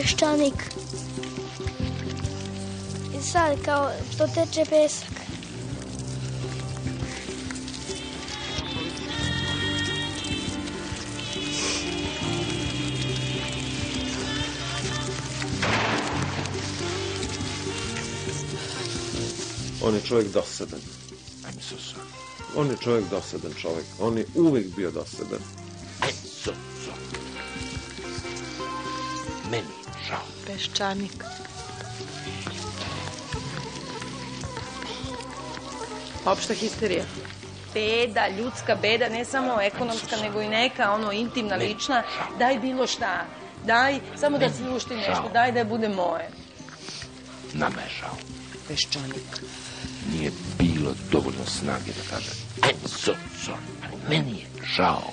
peščanik. I sad kao to teče pesak. On je čovjek dosadan. So sorry. On je čovjek dosadan čovjek. On je uvijek bio dosadan. Peščanik. Opšta histerija. Beda, ljudska beda, ne samo ekonomska, nego i neka, ono, intimna, Ne, lična. Daj bilo šta. Daj, samo da Ne, se ušti nešto. Daj da bude moje. Nama je žao. Peščanik. Nije bilo dovoljno snage da kaže I'm so. Ali meni je žao.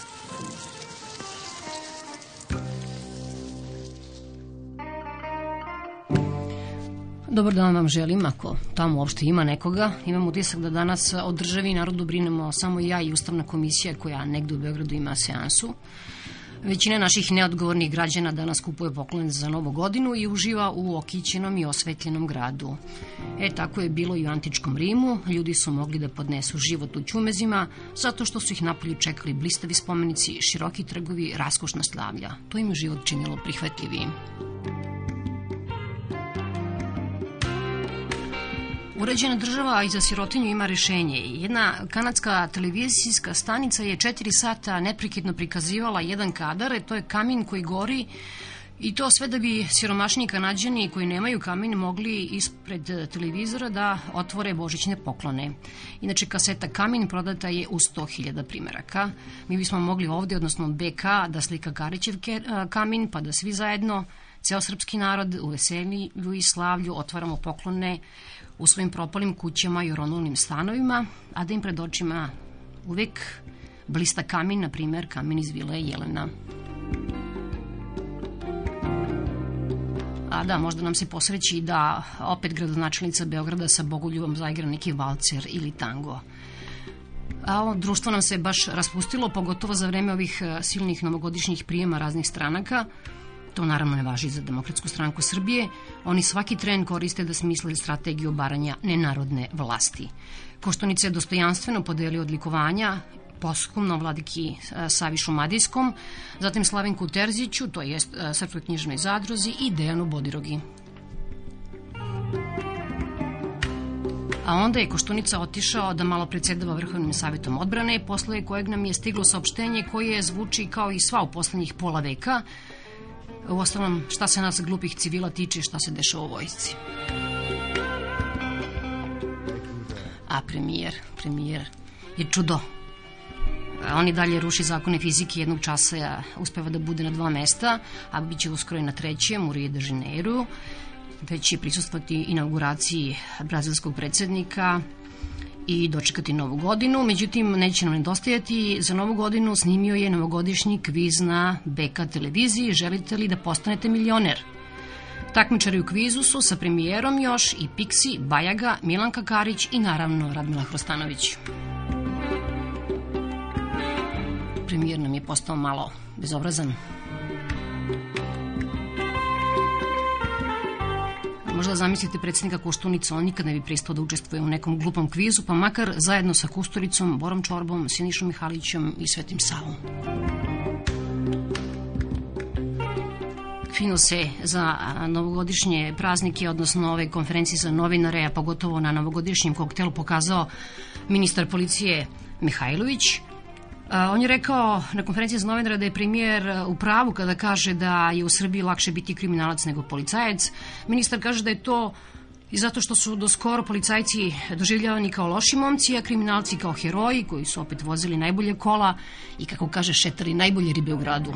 Dobar dan vam želim, ako tamo uopšte ima nekoga. Imam utisak da danas o državi i narodu brinemo samo ja i Ustavna komisija koja negde u Beogradu ima seansu. Većina naših neodgovornih građana danas kupuje poklone za novu godinu i uživa u okićenom i osvetljenom gradu. E, tako je bilo i u antičkom Rimu. Ljudi su mogli da podnesu život u ćumezima zato što su ih napolju čekali blistavi spomenici, široki trgovi, raskošna slavlja. To im život činilo prihvatljivijim. Uređena država i za sirotinju ima rešenje. Jedna kanadska televizijska stanica je četiri sata neprekidno prikazivala jedan kadar, to je kamin koji gori I to sve da bi siromašniji kanadjani koji nemaju kamin mogli ispred televizora da otvore božićne poklone. Inače, kaseta Kamin prodata je u 100.000 primeraka. Mi bismo mogli ovde, odnosno BK, da slika Karićev kamin, pa da svi zajedno, ceo srpski narod u veselju i slavlju otvaramo poklone u svojim propalim kućama i oronulnim stanovima, a da im pred očima uvek blista kamin, na primer kamin iz vile Jelena. A da, možda nam se posreći da opet gradonačelnica Beograda sa Bogoljubom zaigra neki valcer ili tango. A ovo društvo nam se baš raspustilo, pogotovo za vreme ovih e, silnih novogodišnjih prijema raznih stranaka. To naravno ne važi za Demokratsku stranku Srbije. Oni svaki tren koriste da smisle strategiju obaranja nenarodne vlasti. Koštunica je dostojanstveno podelio odlikovanja poskumno vladiki e, Savi Šumadijskom, zatim Slavenku Terziću, to jest e, Srpskoj knjižnoj zadruzi i Dejanu Bodirogi. A onda je Koštunica otišao da malo predsedava Vrhovnim savjetom odbrane, posle kojeg nam je stiglo saopštenje koje zvuči kao i sva u poslednjih pola veka. U ostalom, šta se nas glupih civila tiče, šta se dešava u vojsci. A premijer, premijer je čudo. On i dalje ruši zakone fizike jednog časa uspeva da bude na dva mesta, a bit će uskoro i na trećem u Rio de Janeiro, gde će prisustvati inauguraciji brazilskog predsednika i dočekati novu godinu. Međutim, neće nam nedostajati. Za novu godinu snimio je novogodišnji kviz na BK televiziji. Želite li da postanete milioner? Takmičari u kvizu su sa premijerom još i Piksi, Bajaga, Milanka Karić i naravno Radmila Hrostanović. Premijer nam je postao malo bezobrazan. Možda zamislite predsjednika Koštunicu, on nikad ne bi pristao da učestvuje u nekom glupom kvizu, pa makar zajedno sa Kusturicom, Borom Čorbom, Sinišom Mihalićem i Svetim Savom. Fino se za novogodišnje praznike, odnosno ove konferencije za novinare, a pogotovo na novogodišnjem koktelu pokazao ministar policije Mihajlović. On je rekao na konferenciji za novinara da je premijer u pravu kada kaže da je u Srbiji lakše biti kriminalac nego policajac. Ministar kaže da je to i zato što su do skoro policajci doživljavani kao loši momci, a kriminalci kao heroji koji su opet vozili najbolje kola i kako kaže šetali najbolje ribe u gradu.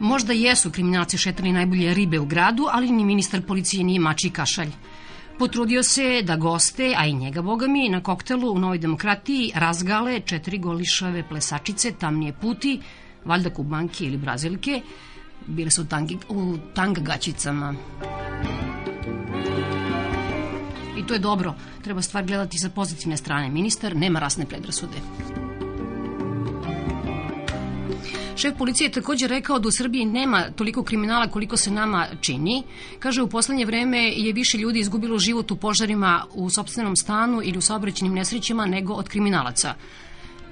Možda jesu kriminalci šetali najbolje ribe u gradu, ali ni ministar policije nije mači kašalj. Potrudio se da goste, a i njega, boga mi, na koktelu u Novoj demokratiji razgale četiri golišave plesačice, tamnije puti, valjda kubanke ili brazilke, bile su tangi, u tanga gaćicama. I to je dobro, treba stvar gledati sa pozitivne strane. Ministar nema rasne predrasude. Šef policije je takođe rekao da u Srbiji nema toliko kriminala koliko se nama čini. Kaže, u poslednje vreme je više ljudi izgubilo život u požarima u sobstvenom stanu ili u saobraćenim nesrećima nego od kriminalaca.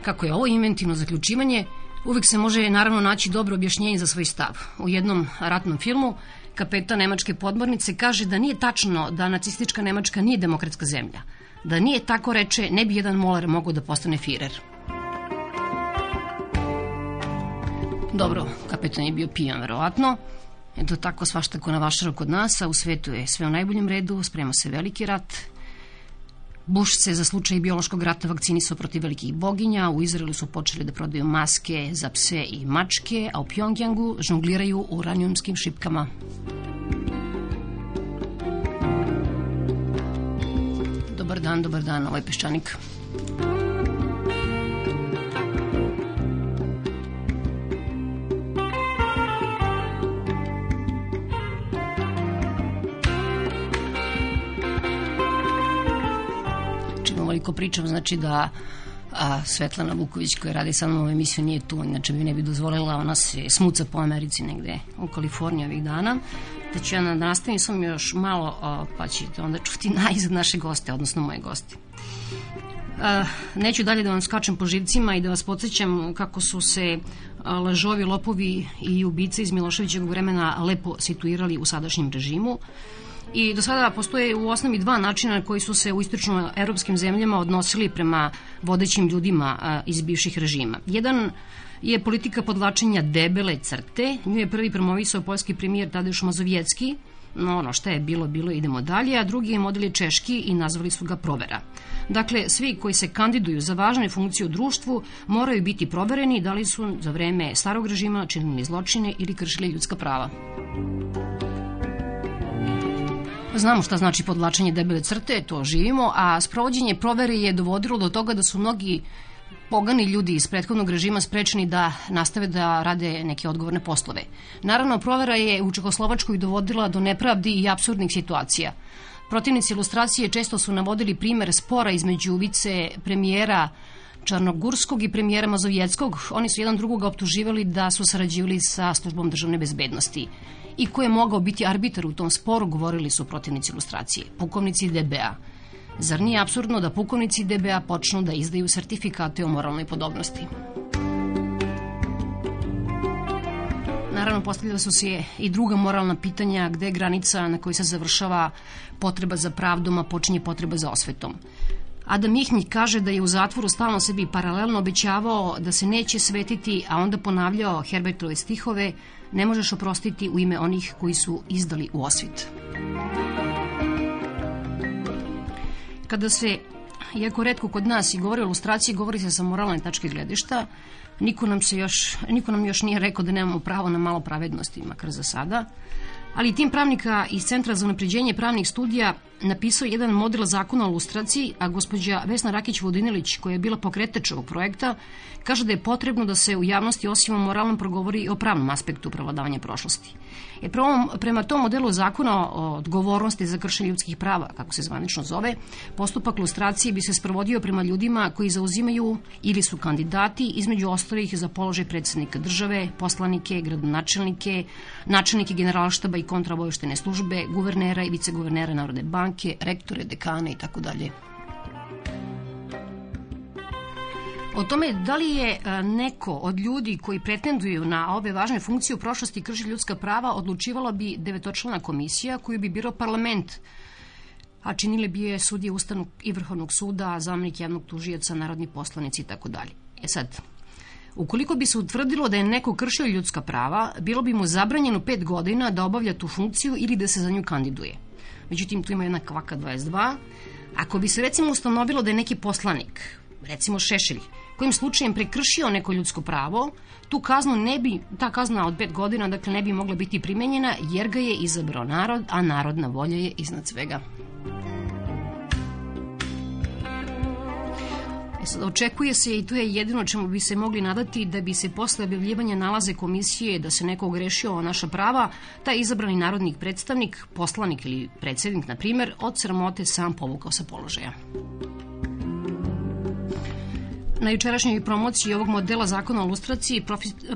Kako je ovo inventivno zaključivanje, uvek se može naravno naći dobro objašnjenje za svoj stav. U jednom ratnom filmu kapetan nemačke podmornice kaže da nije tačno da nacistička Nemačka nije demokratska zemlja. Da nije tako reče, ne bi jedan molar mogao da postane firer. Dobro, kapetan je bio pijan, verovatno. Eto tako svašta ko na vašaru kod nas, a u svetu je sve u najboljem redu, sprema se veliki rat. Bush se za slučaj biološkog rata vakcinisao protiv velikih boginja, u Izraelu su počeli da prodaju maske za pse i mačke, a u Pjongjangu žongliraju uranijumskim šipkama. Dobar dan, dobar dan, ovo je Peščanik. Ovoliko pričam, znači da a Svetlana Vuković koja radi sa mnom emisiju nije tu, inače bi ne bi dozvolila, ona se smuca po Americi negde u Kaliforniji ovih dana. Da ću ja da nastavim sam još malo, a, pa ćete onda čuti najzad naše goste, odnosno moje goste. A, neću dalje da vam skačem po živcima i da vas podsjećam kako su se lažovi, lopovi i ubice iz Miloševićeg vremena lepo situirali u sadašnjem režimu. I do sada postoje u osnovi dva načina koji su se u istočno-evropskim zemljama odnosili prema vodećim ljudima iz bivših režima. Jedan je politika podlačenja debele crte. Nju je prvi promovisao poljski premijer Tadeusz Mazovjetski, no ono šta je bilo, bilo, idemo dalje, a drugi je model je češki i nazvali su ga provera. Dakle, svi koji se kandiduju za važne funkcije u društvu moraju biti provereni da li su za vreme starog režima činili zločine ili kršili ljudska prava. Znamo šta znači podlačenje debele crte, to živimo, a sprovođenje provere je dovodilo do toga da su mnogi pogani ljudi iz prethodnog režima sprečeni da nastave da rade neke odgovorne poslove. Naravno, provera je u Čekoslovačkoj dovodila do nepravdi i absurdnih situacija. Protivnici ilustracije često su navodili primer spora između vice premijera Čarnogurskog i premijera Mazovjetskog. Oni su jedan drugoga optuživali da su sarađivali sa službom državne bezbednosti i ko je mogao biti arbitar u tom sporu, govorili su protivnici ilustracije, pukovnici DBA. Zar nije absurdno da pukovnici DBA počnu da izdaju sertifikate o moralnoj podobnosti? Naravno, postavljala su se i druga moralna pitanja gde je granica na kojoj se završava potreba za pravdom, a počinje potreba za osvetom. Adam Mihmih kaže da je u zatvoru stalno sebi paralelno obećavao da se neće svetiti, a onda ponavljao Herbertove stihove ne možeš oprostiti u ime onih koji su izdali u osvit. Kada se, iako redko kod nas i govori o ilustraciji, govori se sa moralne tačke gledišta, niko nam, se još, niko nam još nije rekao da nemamo pravo na malo pravednosti, makar za sada, ali tim pravnika iz Centra za unapređenje pravnih studija napisao jedan model zakona o lustraciji, a gospođa Vesna Rakić-Vodinilić, koja je bila pokretač ovog projekta, kaže da je potrebno da se u javnosti osim o moralnom progovori i o pravnom aspektu prevladavanja prošlosti. Jer prema, prema tom modelu zakona o odgovornosti za kršenje ljudskih prava, kako se zvanično zove, postupak lustracije bi se sprovodio prema ljudima koji zauzimaju ili su kandidati između ostalih za položaj predsednika države, poslanike, gradonačelnike, načelnike generalštaba i kontraobavještene službe, guvernera i viceguvernera Narodne banke, rektore, dekane i tako dalje. O tome da li je e, neko od ljudi koji pretenduju na ove važne funkcije u prošlosti krši ljudska prava odlučivala bi devetočlana komisija koju bi birao parlament a činile bi je sudije Ustavnog i Vrhovnog suda, zamnik javnog tužijaca, narodni poslanici i tako dalje. E sad, ukoliko bi se utvrdilo da je neko kršio ljudska prava, bilo bi mu zabranjeno pet godina da obavlja tu funkciju ili da se za nju kandiduje. Međutim, tu ima jedna kvaka 22. Ako bi se recimo ustanovilo da je neki poslanik, recimo Šešelj, kojim slučajem prekršio neko ljudsko pravo, tu kaznu ne bi, ta kazna od pet godina dakle ne bi mogla biti primenjena jer ga je izabrao narod, a narodna volja je iznad svega. Očekuje se i to je jedino čemu bi se mogli nadati da bi se posle objavljivanja nalaze komisije da se neko ogrešio o naša prava, taj izabrani narodnik predstavnik, poslanik ili predsednik, na primer, od sramote sam povukao sa položaja. Na jučerašnjoj promociji ovog modela zakona o lustraciji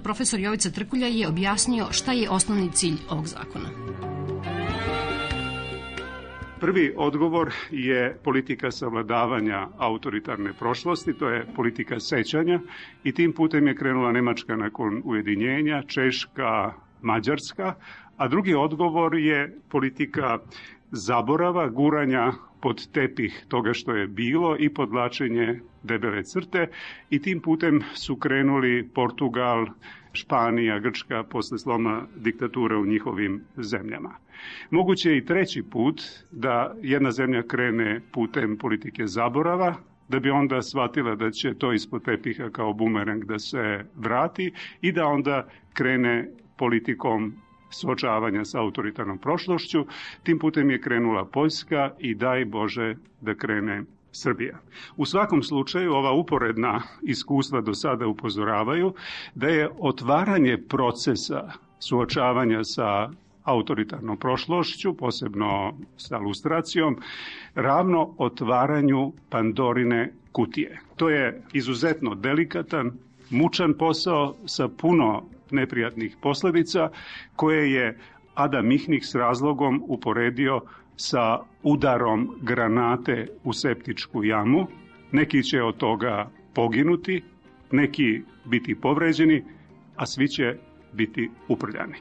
profesor Jovica Trkulja je objasnio šta je osnovni cilj ovog zakona. Prvi odgovor je politika savladavanja autoritarne prošlosti, to je politika sećanja i tim putem je krenula Nemačka nakon ujedinjenja, Češka, Mađarska, a drugi odgovor je politika zaborava, guranja pod tepih toga što je bilo i podlačenje debele crte i tim putem su krenuli Portugal, Španija, Grčka posle sloma diktature u njihovim zemljama. Moguće je i treći put da jedna zemlja krene putem politike zaborava, da bi onda shvatila da će to ispod tepiha kao bumerang da se vrati i da onda krene politikom suočavanja sa autoritarnom prošlošću. Tim putem je krenula Poljska i daj Bože da krene Srbija. U svakom slučaju ova uporedna iskustva do sada upozoravaju da je otvaranje procesa suočavanja sa autoritarnom prošlošću, posebno sa lustracijom, ravno otvaranju Pandorine kutije. To je izuzetno delikatan, mučan posao sa puno neprijatnih posledica koje je Adam Mihnik s razlogom uporedio sa udarom granate u septičku jamu. Neki će od toga poginuti, neki biti povređeni, a svi će biti uprljani.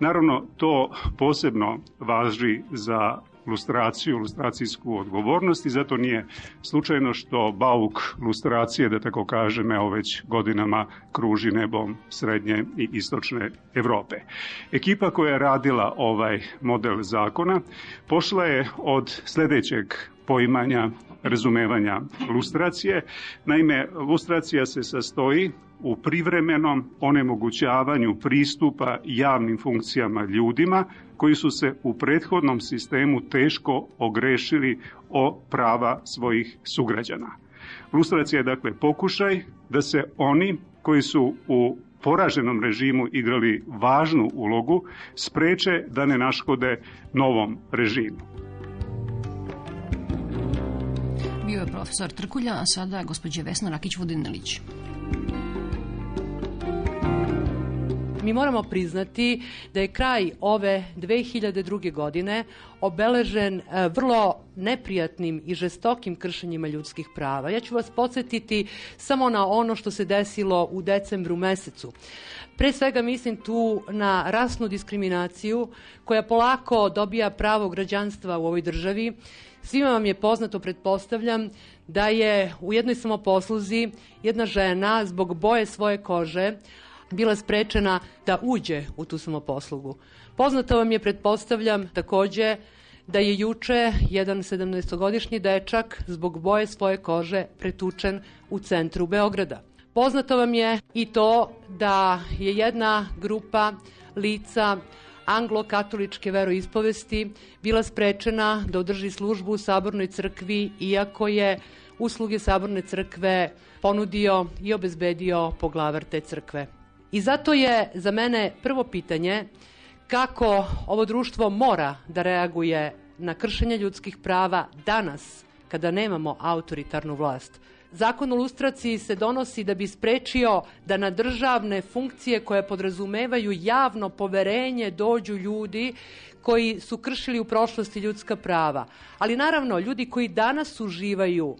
Naravno, to posebno važi za lustraciju, lustracijsku odgovornost i zato nije slučajno što bauk lustracije, da tako kažem, evo već godinama kruži nebom srednje i istočne Evrope. Ekipa koja je radila ovaj model zakona pošla je od sledećeg poimanja razumevanja lustracije. Naime, lustracija se sastoji u privremenom onemogućavanju pristupa javnim funkcijama ljudima koji su se u prethodnom sistemu teško ogrešili o prava svojih sugrađana. Lustracija je dakle pokušaj da se oni koji su u poraženom režimu igrali važnu ulogu, spreče da ne naškode novom režimu. Bio je profesor Trkulja, a sada gospođa Vesna Rakić-Vodinelić. Mi moramo priznati da je kraj ove 2002. godine obeležen e, vrlo neprijatnim i žestokim kršenjima ljudskih prava. Ja ću vas podsjetiti samo na ono što se desilo u decembru mesecu. Pre svega mislim tu na rasnu diskriminaciju koja polako dobija pravo građanstva u ovoj državi. Svima vam je poznato, pretpostavljam, da je u jednoj samoposluzi jedna žena zbog boje svoje kože bila sprečena da uđe u tu samoposlugu. Poznato vam je, pretpostavljam, takođe da je juče jedan 17-godišnji dečak zbog boje svoje kože pretučen u centru Beograda. Poznato vam je i to da je jedna grupa lica anglo-katoličke veroispovesti bila sprečena da održi službu u Sabornoj crkvi, iako je usluge Saborne crkve ponudio i obezbedio poglavar te crkve. I zato je za mene prvo pitanje kako ovo društvo mora da reaguje na kršenje ljudskih prava danas, kada nemamo autoritarnu vlast. Zakon o lustraciji se donosi da bi sprečio da na državne funkcije koje podrazumevaju javno poverenje dođu ljudi koji su kršili u prošlosti ljudska prava. Ali naravno, ljudi koji danas uživaju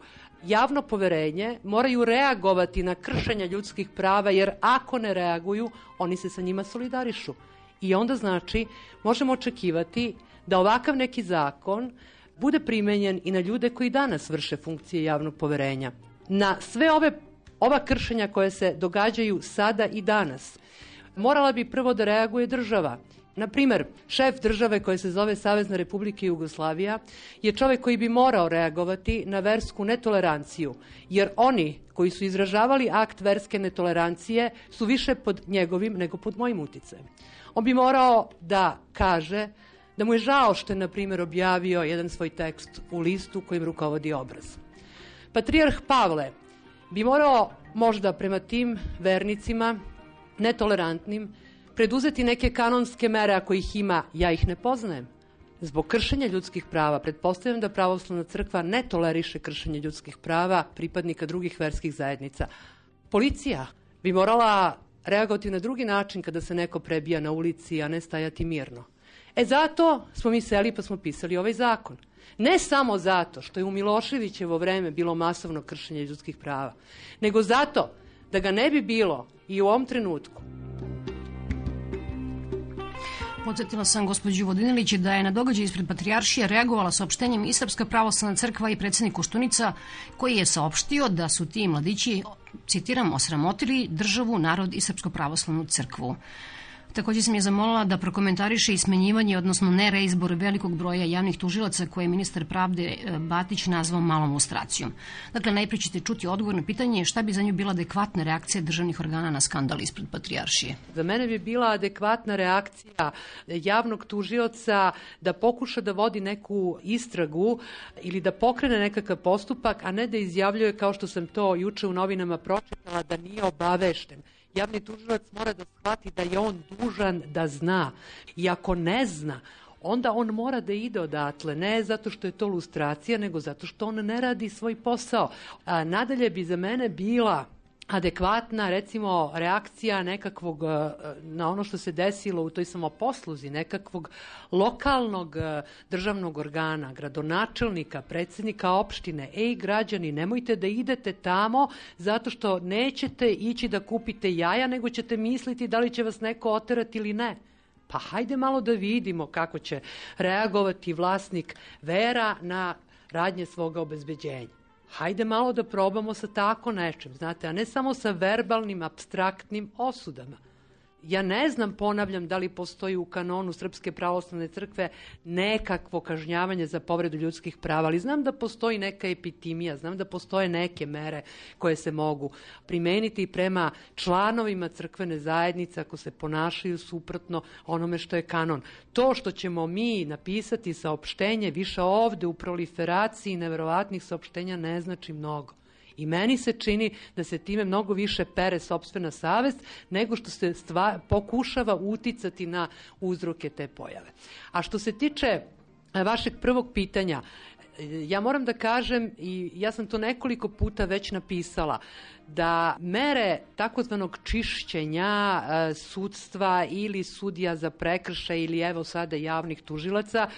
javno poverenje moraju reagovati na kršenja ljudskih prava, jer ako ne reaguju, oni se sa njima solidarišu. I onda znači, možemo očekivati da ovakav neki zakon bude primenjen i na ljude koji danas vrše funkcije javnog poverenja. Na sve ove ova kršenja koje se događaju sada i danas, morala bi prvo da reaguje država Na primer, šef države koje se zove Savezna Republika Jugoslavija je čovek koji bi morao reagovati na versku netoleranciju, jer oni koji su izražavali akt verske netolerancije su više pod njegovim nego pod mojim uticajem. On bi morao da kaže da mu je žao što je, na primjer, objavio jedan svoj tekst u listu kojim rukovodi obraz. Patrijarh Pavle bi morao možda prema tim vernicima, netolerantnim, preduzeti neke kanonske mere ako ih ima, ja ih ne poznajem. Zbog kršenja ljudskih prava, pretpostavljam da pravoslavna crkva ne toleriše kršenje ljudskih prava pripadnika drugih verskih zajednica. Policija bi morala reagovati na drugi način kada se neko prebija na ulici, a ne stajati mirno. E zato smo mi seli pa smo pisali ovaj zakon. Ne samo zato što je u Miloševićevo vreme bilo masovno kršenje ljudskih prava, nego zato da ga ne bi bilo i u ovom trenutku. Podsetila sam gospođu Vodinilić da je na događaj ispred Patrijaršije reagovala saopštenjem i Srpska pravoslavna crkva i predsednik Koštunica koji je saopštio da su ti mladići, citiram, osramotili državu, narod i Srpsko pravoslavnu crkvu. Takođe sam je zamolila da prokomentariše i smenjivanje, odnosno nereizbor velikog broja javnih tužilaca koje je ministar pravde e, Batić nazvao malom lustracijom. Dakle, najpre ćete čuti odgovor na pitanje šta bi za nju bila adekvatna reakcija državnih organa na skandal ispred Patrijaršije. Za mene bi bila adekvatna reakcija javnog tužioca da pokuša da vodi neku istragu ili da pokrene nekakav postupak, a ne da izjavljuje kao što sam to juče u novinama pročitala da nije obavešten javni tužilac mora da shvati da je on dužan da zna. I ako ne zna, onda on mora da ide odatle, ne zato što je to lustracija, nego zato što on ne radi svoj posao. A, nadalje bi za mene bila adekvatna recimo reakcija nekakvog e, na ono što se desilo u toj samoposluzi nekakvog lokalnog e, državnog organa, gradonačelnika, predsednika opštine, ej građani, nemojte da idete tamo zato što nećete ići da kupite jaja, nego ćete misliti da li će vas neko oterati ili ne. Pa hajde malo da vidimo kako će reagovati vlasnik vera na radnje svoga obezbeđenja hajde malo da probamo sa tako nečem, znate, a ne samo sa verbalnim, abstraktnim osudama. Ja ne znam, ponavljam, da li postoji u kanonu Srpske pravoslavne crkve nekakvo kažnjavanje za povredu ljudskih prava, ali znam da postoji neka epitimija, znam da postoje neke mere koje se mogu primeniti prema članovima crkvene zajednice ako se ponašaju suprotno onome što je kanon. To što ćemo mi napisati saopštenje više ovde u proliferaciji neverovatnih saopštenja ne znači mnogo. I meni se čini da se time mnogo više pere sobstvena savest nego što se stva, pokušava uticati na uzroke te pojave. A što se tiče e, vašeg prvog pitanja, ja moram da kažem i ja sam to nekoliko puta već napisala da mere takozvanog čišćenja e, sudstva ili sudija za prekršaj ili evo sada javnih tužilaca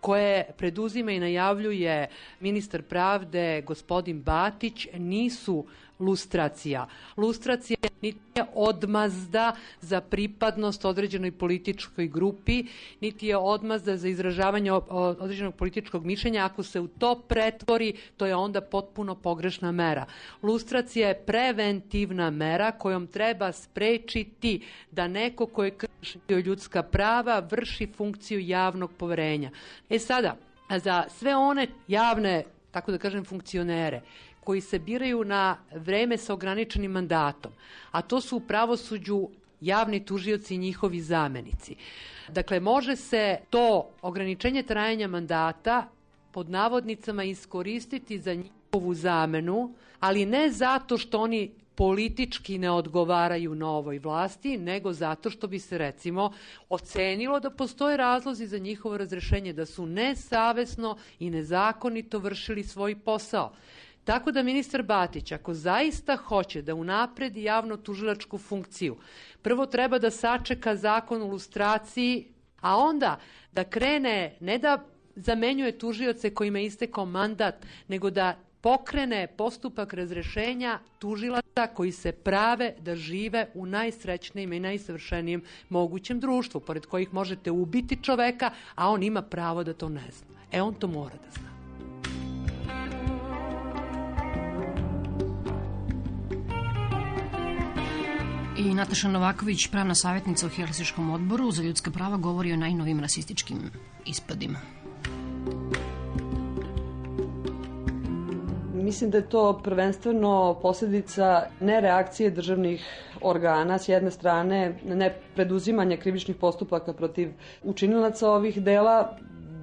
koje preduzima i najavljuje ministar pravde gospodin Batić nisu lustracija. Lustracija niti je odmazda za pripadnost određenoj političkoj grupi, niti je odmazda za izražavanje određenog političkog mišljenja. Ako se u to pretvori, to je onda potpuno pogrešna mera. Lustracija je preventivna mera kojom treba sprečiti da neko ko je kršio ljudska prava vrši funkciju javnog poverenja. E sada, za sve one javne, tako da kažem, funkcionere koji se biraju na vreme sa ograničenim mandatom, a to su u pravosuđu javni tužioci i njihovi zamenici. Dakle, može se to ograničenje trajanja mandata pod navodnicama iskoristiti za njihovu zamenu, ali ne zato što oni politički ne odgovaraju novoj vlasti, nego zato što bi se recimo ocenilo da postoje razlozi za njihovo razrešenje, da su nesavesno i nezakonito vršili svoj posao. Tako da ministar Batić, ako zaista hoće da unapredi javno-tužilačku funkciju, prvo treba da sačeka zakon o lustraciji, a onda da krene, ne da zamenjuje tužioce kojima je istekao mandat, nego da pokrene postupak razrešenja tužilaca koji se prave da žive u najsrećnijem i najsavršenijem mogućem društvu, pored kojih možete ubiti čoveka, a on ima pravo da to ne zna. E, on to mora da zna. I Nataša Novaković, pravna savjetnica u Helsiškom odboru za ljudska prava, govori o najnovim rasističkim ispadima. Mislim da je to prvenstveno posljedica nereakcije državnih organa s jedne strane, ne preduzimanja krivičnih postupaka protiv učinilaca ovih dela,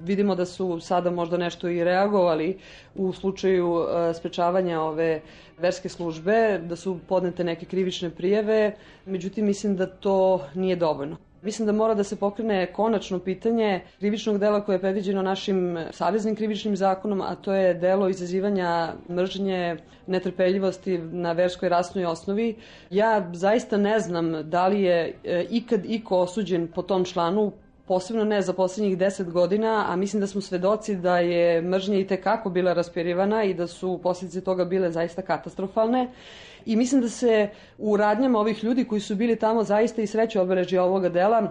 vidimo da su sada možda nešto i reagovali u slučaju e, sprečavanja ove verske službe, da su podnete neke krivične prijeve, međutim mislim da to nije dovoljno. Mislim da mora da se pokrene konačno pitanje krivičnog dela koje je predviđeno našim saveznim krivičnim zakonom, a to je delo izazivanja mržnje, netrpeljivosti na verskoj rasnoj osnovi. Ja zaista ne znam da li je e, ikad iko osuđen po tom članu, posebno ne za poslednjih deset godina, a mislim da smo svedoci da je mržnja i tekako bila raspirivana i da su posljedice toga bile zaista katastrofalne. I mislim da se u radnjama ovih ljudi koji su bili tamo zaista i sreće obeležje ovoga dela,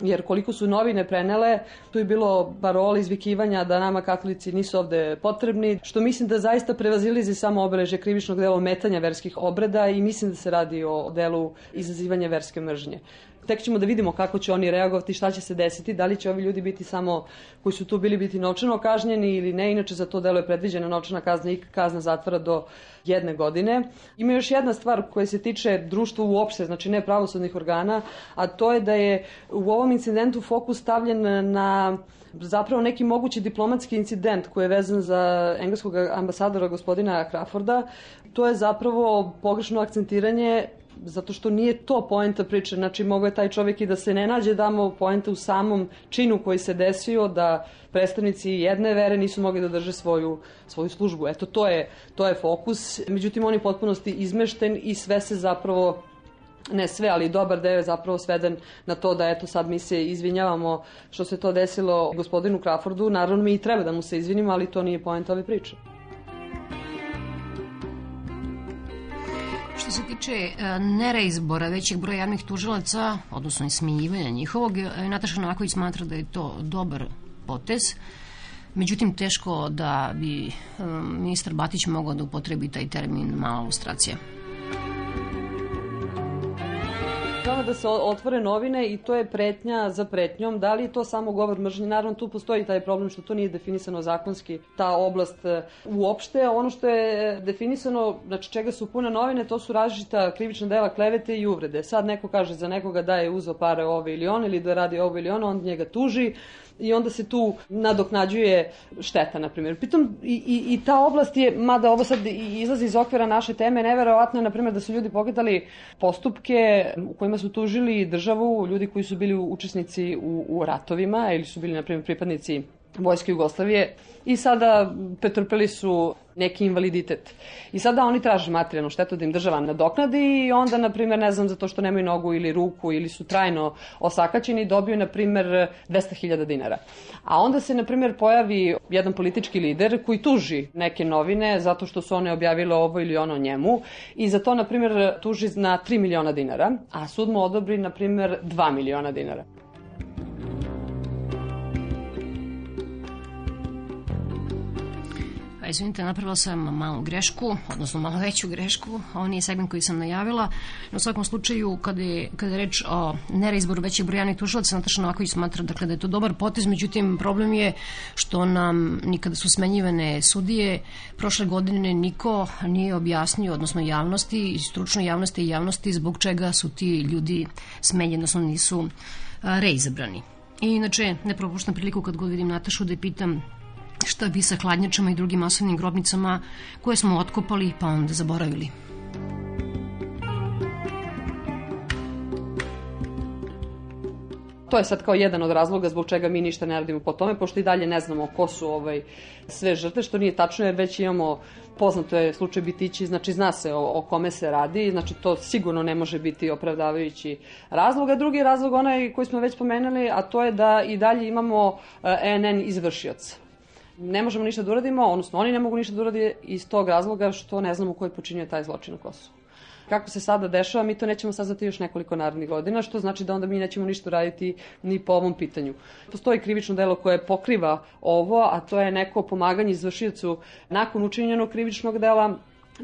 jer koliko su novine prenele, tu je bilo parole izvikivanja da nama katolici nisu ovde potrebni, što mislim da zaista prevazilizi samo obeleže krivičnog dela ometanja verskih obreda i mislim da se radi o delu izazivanja verske mržnje. Tek ćemo da vidimo kako će oni reagovati, šta će se desiti, da li će ovi ljudi biti samo koji su tu bili biti novčano kažnjeni ili ne, inače za to delo je predviđena novčana kazna i kazna zatvora do jedne godine. Ima još jedna stvar koja se tiče društva uopšte, znači ne pravosudnih organa, a to je da je u ovom incidentu fokus stavljen na zapravo neki mogući diplomatski incident koji je vezan za engleskog ambasadora gospodina Crawforda. To je zapravo pogrešno akcentiranje zato što nije to poenta priče, znači mogo je taj čovjek i da se ne nađe damo poenta u samom činu koji se desio, da predstavnici jedne vere nisu mogli da drže svoju, svoju službu. Eto, to je, to je fokus. Međutim, on je potpunosti izmešten i sve se zapravo ne sve, ali dobar deo je zapravo sveden na to da eto sad mi se izvinjavamo što se to desilo gospodinu Crawfordu. Naravno mi i treba da mu se izvinimo, ali to nije poenta ove priče. Što se tiče e, nereizbora većeg broja javnih tužilaca, odnosno smenjivanja njihovog, e, Nataša Novaković smatra da je to dobar potez. Međutim, teško da bi e, ministar Batić mogao da upotrebi taj termin mala ilustracija. Treba da se otvore novine i to je pretnja za pretnjom. Da li je to samo govor mržnje? Naravno, tu postoji taj problem što to nije definisano zakonski, ta oblast e, uopšte. Ono što je definisano, znači čega su pune novine, to su različita krivična dela klevete i uvrede. Sad neko kaže za nekoga da je uzao pare ove ili on ili da radi ovo ili ono, on njega tuži i onda se tu nadoknađuje šteta, na primjer. Pritom i, i, i ta oblast je, mada ovo sad izlazi iz okvira naše teme, neverovatno je, na primjer, da su ljudi pokretali postupke u kojima su tužili državu, ljudi koji su bili učesnici u, u ratovima ili su bili, na primjer, pripadnici Vojske Jugoslavije i sada pretrpeli su neki invaliditet. I sada oni traže materijalnu štetu da im država nadoknadi i onda, na primjer, ne znam, zato što nemaju nogu ili ruku ili su trajno osakaćeni, dobiju, na primjer, 200.000 dinara. A onda se, na primjer, pojavi jedan politički lider koji tuži neke novine zato što su one objavile ovo ili ono njemu i za to, na primjer, tuži na 3 miliona dinara, a sud mu odobri, na primjer, 2 miliona dinara. Pa izvinite, napravila sam malu grešku, odnosno malo veću grešku, ovo nije segment koji sam najavila. Na svakom slučaju, kada je, kada je reč o nereizboru većih brojani tužilaca, Nataša Novaković smatra dakle, da je to dobar potez, međutim problem je što nam nikada su smenjivane sudije, prošle godine niko nije objasnio, odnosno javnosti, stručnoj javnosti i javnosti zbog čega su ti ljudi smenjeni, odnosno nisu reizabrani. I inače, ne propuštam priliku kad god vidim Natašu da je pitam šta bi sa hladnjačama i drugim masovnim grobnicama koje smo otkopali pa onda zaboravili. To je sad kao jedan od razloga zbog čega mi ništa ne radimo po tome, pošto i dalje ne znamo ko su ovaj, sve žrtve, što nije tačno jer već imamo, poznato je slučaj Bitići, znači zna se o, o kome se radi, znači to sigurno ne može biti opravdavajući razlog. A drugi razlog onaj koji smo već pomenuli, a to je da i dalje imamo ENN izvršioca ne možemo ništa da uradimo, odnosno oni ne mogu ništa da uradi iz tog razloga što ne znamo ko je počinio taj zločin u Kosovu. Kako se sada dešava, mi to nećemo saznati još nekoliko narednih godina, što znači da onda mi nećemo ništa raditi ni po ovom pitanju. Postoji krivično delo koje pokriva ovo, a to je neko pomaganje izvršiocu nakon učinjenog krivičnog dela,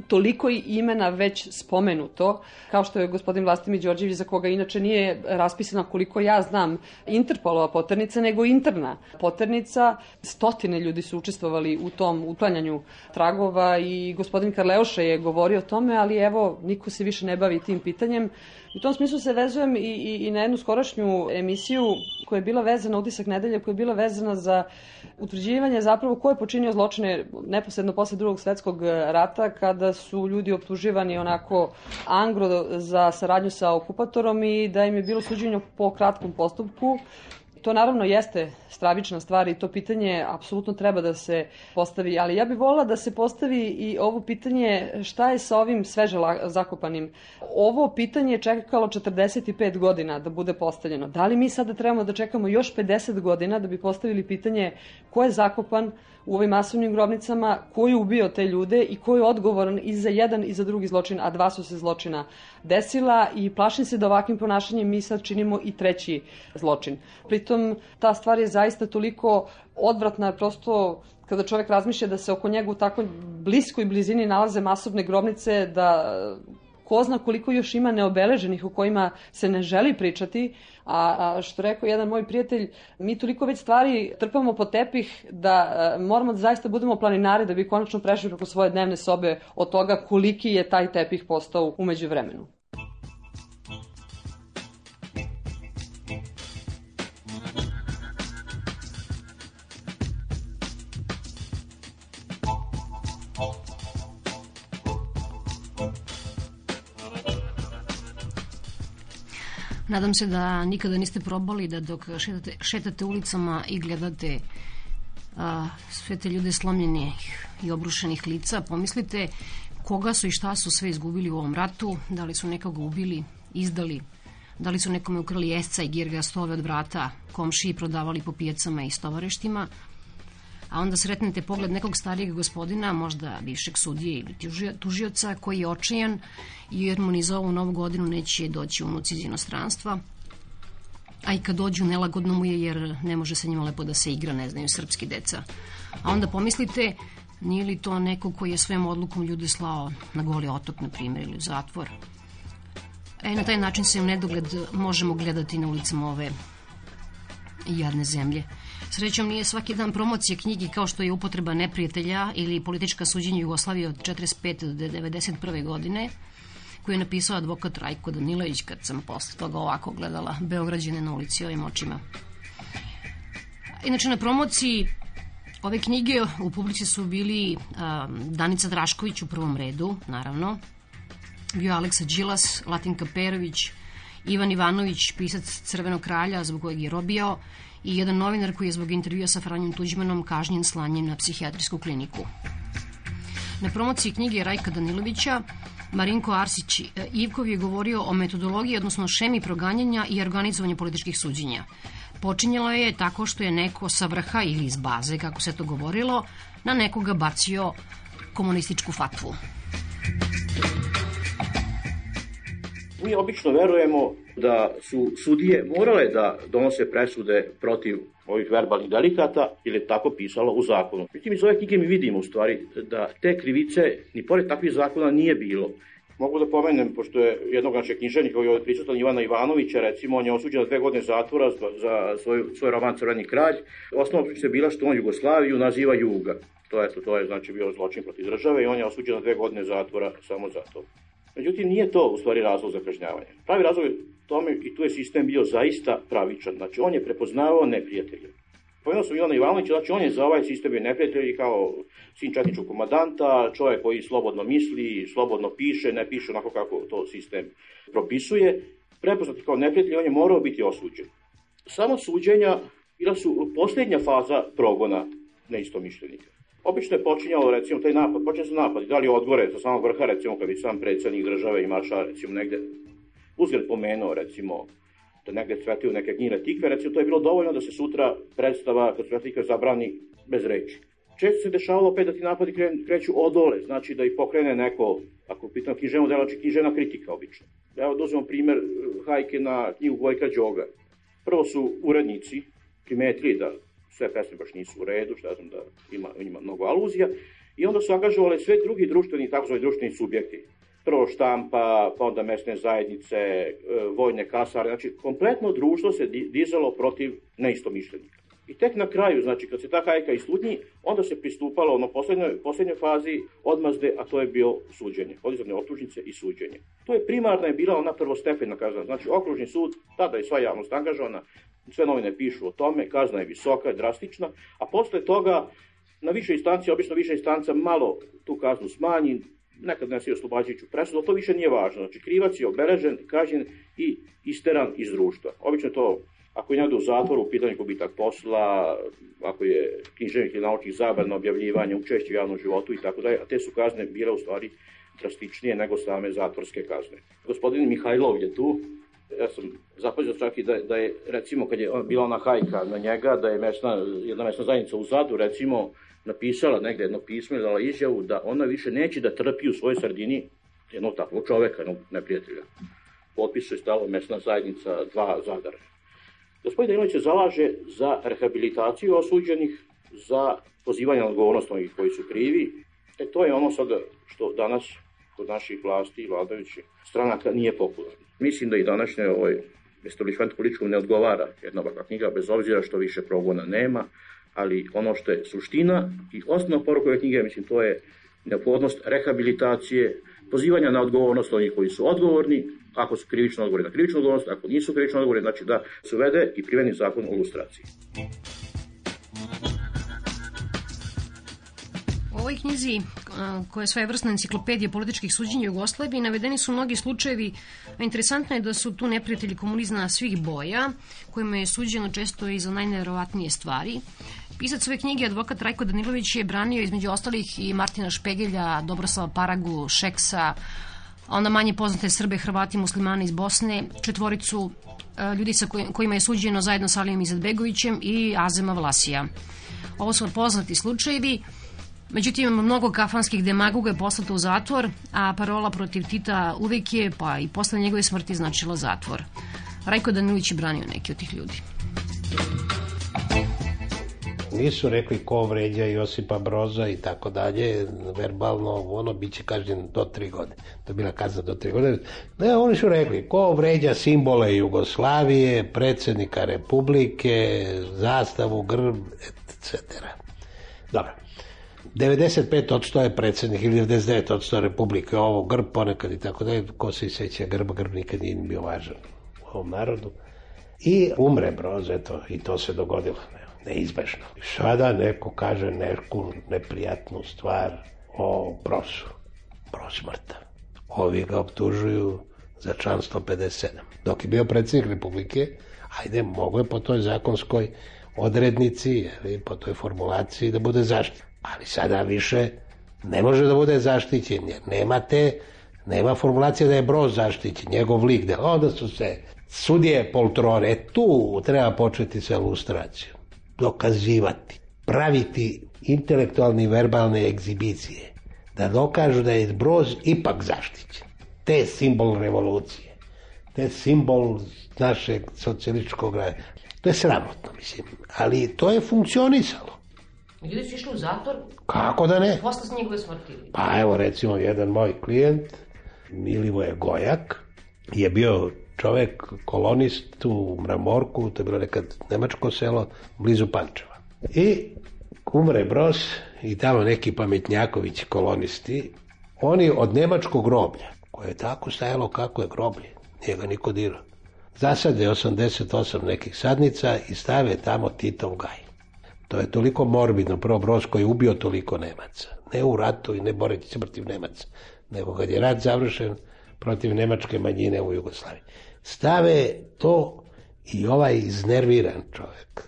toliko i imena već spomenuto, kao što je gospodin Vlastimir Đorđević, za koga inače nije raspisana koliko ja znam Interpolova poternica, nego interna poternica. Stotine ljudi su učestvovali u tom uklanjanju tragova i gospodin Karleoša je govorio o tome, ali evo, niko se više ne bavi tim pitanjem. U tom smislu se vezujem i, i, i na jednu skorašnju emisiju koja je bila vezana, utisak nedelje, koja je bila vezana za utvrđivanje zapravo ko je počinio zločine neposredno posle drugog svetskog rata kada su ljudi optuživani onako angro za saradnju sa okupatorom i da im je bilo suđenje po kratkom postupku To naravno jeste stravična stvar i to pitanje apsolutno treba da se postavi, ali ja bih volila da se postavi i ovo pitanje šta je sa ovim sveže zakopanim. Ovo pitanje je čekalo 45 godina da bude postavljeno. Da li mi sada trebamo da čekamo još 50 godina da bi postavili pitanje ko je zakopan, u ovim masovnim grobnicama, ko je ubio te ljude i ko je odgovoran i za jedan i za drugi zločin, a dva su se zločina desila i plašim se da ovakvim ponašanjem mi sad činimo i treći zločin. Pritom ta stvar je zaista toliko odvratna, prosto kada čovek razmišlja da se oko njega u takvoj bliskoj blizini nalaze masovne grobnice, da ko zna koliko još ima neobeleženih u kojima se ne želi pričati, a, a što rekao jedan moj prijatelj, mi toliko već stvari trpamo po tepih da a, moramo da zaista budemo planinari da bi konačno prešli preko svoje dnevne sobe od toga koliki je taj tepih postao umeđu vremenu. Nadam se da nikada niste probali da dok šetate, šetate ulicama i gledate a, sve te ljude slomljenih i obrušenih lica, pomislite koga su i šta su sve izgubili u ovom ratu, da li su nekoga ubili, izdali, da li su nekome ukrali jesca i girga stove od vrata, komšiji prodavali po pijacama i stovareštima, a onda sretnete pogled nekog starijeg gospodina, možda bivšeg sudije ili tužioca, koji je očajan jer mu ni za ovu novu godinu neće doći unuci iz inostranstva, a i kad dođu nelagodno mu je jer ne može sa njima lepo da se igra, ne znaju srpski deca. A onda pomislite, nije li to neko koji je svojom odlukom ljude slao na goli otok, na primjer, ili u zatvor? E, na taj način se u nedogled možemo gledati na ulicama ove jadne zemlje. Srećom nije svaki dan promocije knjigi kao što je upotreba neprijatelja ili politička suđenja Jugoslavije od 45. do 91. godine, koju je napisao advokat Rajko Danilović kad sam posle toga ovako gledala Beograđane na ulici ovim očima. Inače, na promociji ove knjige u publici su bili um, Danica Drašković u prvom redu, naravno, bio Aleksa Đilas, Latinka Perović, Ivan Ivanović, pisac Crvenog kralja, zbog kojeg je robijao, i jedan novinar koji je zbog intervjua sa Franjom Tuđmanom kažnjen slanjem na psihijatrijsku kliniku. Na promociji knjige Rajka Danilovića Marinko Arsić e, Ivkov je govorio o metodologiji, odnosno šemi proganjanja i organizovanju političkih suđenja. Počinjelo je tako što je neko sa vrha ili iz baze, kako se to govorilo, na nekoga bacio komunističku fatvu. Mi obično verujemo da su sudije morale da donose presude protiv ovih verbalnih delikata, ili je tako pisalo u zakonu. Međutim, iz ove knjige mi vidimo u stvari da te krivice, ni pored takvih zakona, nije bilo. Mogu da pomenem, pošto je jednog našeg književnika koji je ovdje prisutan Ivana Ivanovića, recimo, on je osuđen na dve godine zatvora za svoj, svoj roman Crveni kralj. Osnovna priča je bila što on Jugoslaviju naziva Juga. To je, to je znači bio zločin protiv države i on je osuđen na dve godine zatvora samo za to. Međutim, nije to u stvari razlog za kažnjavanje. Pravi razlog je tome i tu je sistem bio zaista pravičan. Znači, on je prepoznavao neprijatelje. Pomenuo sam Ivana Ivanovića, znači on je za ovaj sistem bio neprijatelj kao sin četničkog komadanta, čovjek koji slobodno misli, slobodno piše, ne piše onako kako to sistem propisuje. Prepoznat kao neprijatelj, on je morao biti osuđen. Samo suđenja bila su posljednja faza progona neistomišljenika. Obično je počinjalo, recimo, taj napad, počinje se napad, da li odgore sa samog vrha, recimo, kad bi sam predsednik države i marša, recimo, negde, uzgled pomenuo, recimo, da negde cvetaju neke gnjile tikve, recimo, to je bilo dovoljno da se sutra predstava, kad tikve zabrani bez reči. Često se dešavalo opet da ti napadi kreću odole, znači da i pokrene neko, ako pitam književno dela, či književna kritika obično. Evo, dozvamo primer eh, hajke na knjigu Gojka Đoga. Prvo su urednici primetili da sve pesme baš nisu u redu, šta znam da ima, ima mnogo aluzija, i onda su angažovali sve drugi društveni, takozvani društveni subjekti. Prvo štampa, pa onda mesne zajednice, e, vojne kasare, znači kompletno društvo se dizalo protiv neistomišljenika. I tek na kraju, znači kad se ta hajka istudnji, onda se pristupalo ono poslednjoj, poslednjoj fazi odmazde, a to je bio suđenje, podizavne optužnice i suđenje. To je primarna je bila ona prvostepena kazna, znači okružni sud, tada je sva javnost angažovana, sve novine pišu o tome, kazna je visoka, drastična, a posle toga na više instancije, obično više instanca malo tu kaznu smanji, nekad ne i oslobađajuću presudu, to više nije važno. Znači, krivac je obeležen, kažen i isteran iz društva. Obično to Ako je negde u zatvoru, u pitanju gubitak posla, ako je književnik ili naučnih zabrana, objavljivanje, učešće u javnom životu i tako dalje, a te su kazne bile u stvari drastičnije nego same zatvorske kazne. Gospodin Mihajlov je tu, ja sam zapazio čak i da, da je, recimo, kad je bila ona hajka na njega, da je mesna, jedna mesna zajednica u Zadu, recimo, napisala negde jedno pismo ili dala izjavu da ona više neće da trpi u svojoj sredini jednog takvog čoveka, jednog neprijatelja. Potpisu je stalo mesna zajednica dva Zadara. Gospodin Danilo se zalaže za rehabilitaciju osuđenih, za pozivanje na odgovornost onih koji su krivi. E to je ono sada što danas kod naših vlasti i vladajućih stranaka nije popularno. Mislim da i današnje ovaj establishment političkom ne odgovara jedna ovakva knjiga, bez obzira što više progona nema, ali ono što je suština i osnovna poruka ove knjige, mislim, to je neophodnost rehabilitacije, pozivanja na odgovornost onih koji su odgovorni, ako su krivično odgovorni na krivičnu odgovornost, ako nisu krivično odgovorni, znači da se uvede i priveni zakon o lustraciji. Ovoj knjizi, koja je svojevrsna enciklopedija političkih suđenja Jugoslavije, navedeni su mnogi slučajevi, a interesantno je da su tu neprijatelji komunizma svih boja, kojima je suđeno često i za najneverovatnije stvari. Pisac ove knjige, advokat Rajko Danilović, je branio između ostalih i Martina Špegelja, Dobroslava Paragu, Šeksa, onda manje poznate Srbe, Hrvati, muslimani iz Bosne, četvoricu ljudi sa kojima je suđeno zajedno sa Alijom Izetbegovićem i Azema Vlasija. Ovo su poznati slučajevi, međutim mnogo kafanskih demagoga je poslato u zatvor, a parola protiv Tita uvek je, pa i posle njegove smrti značila zatvor. Rajko Danilović je branio neki od tih ljudi. Nisu rekli ko vređa Josipa Broza i tako dalje, verbalno, ono, bit će kažnjen do tri godine. To je bila kazna do tri godine. Ne, oni su rekli, ko vređa simbole Jugoslavije, predsednika Republike, zastavu, grb, etc. Dobro. 95% je predsednik ili 99% Republike, ovo grb ponekad i tako dalje, ko se seća grba, grb nikad nije bio važan u ovom narodu. I umre Broz, eto, i to se dogodilo neizbežno. Sada neko kaže neku neprijatnu stvar o Brosu. Bros mrtav. Ovi ga optužuju za član 157. Dok je bio predsjednik Republike, ajde, mogo je po toj zakonskoj odrednici, po toj formulaciji da bude zaštićen. Ali sada više ne može da bude zaštićen, jer nema te, nema formulacije da je Broz zaštićen, njegov lik, da onda su se sudije poltrone, tu treba početi sa ilustracijom dokazivati, praviti intelektualne i verbalne egzibicije, da dokažu da je Broz ipak zaštićen. Te simbol revolucije, te simbol našeg socijalističkog rada. To je sramotno, mislim, ali to je funkcionisalo. Ljudi su išli u zatvor? Kako da ne? Posle s njegove smrti? Pa evo recimo jedan moj klijent, Milivoje Gojak, je bio čovek, kolonist u Mramorku, to je bilo nekad nemačko selo, blizu Pančeva. I umre Bros i tamo neki pametnjakovići kolonisti, oni od nemačkog groblja, koje je tako stajalo kako je groblje, nije ga niko dirao, zasade 88 nekih sadnica i stave tamo Titov gaj. To je toliko morbidno, prvo Bros koji je ubio toliko Nemaca. Ne u ratu i ne boreći se protiv Nemaca, nego kad je rat završen protiv nemačke manjine u Jugoslaviji stave to i ovaj iznerviran čovjek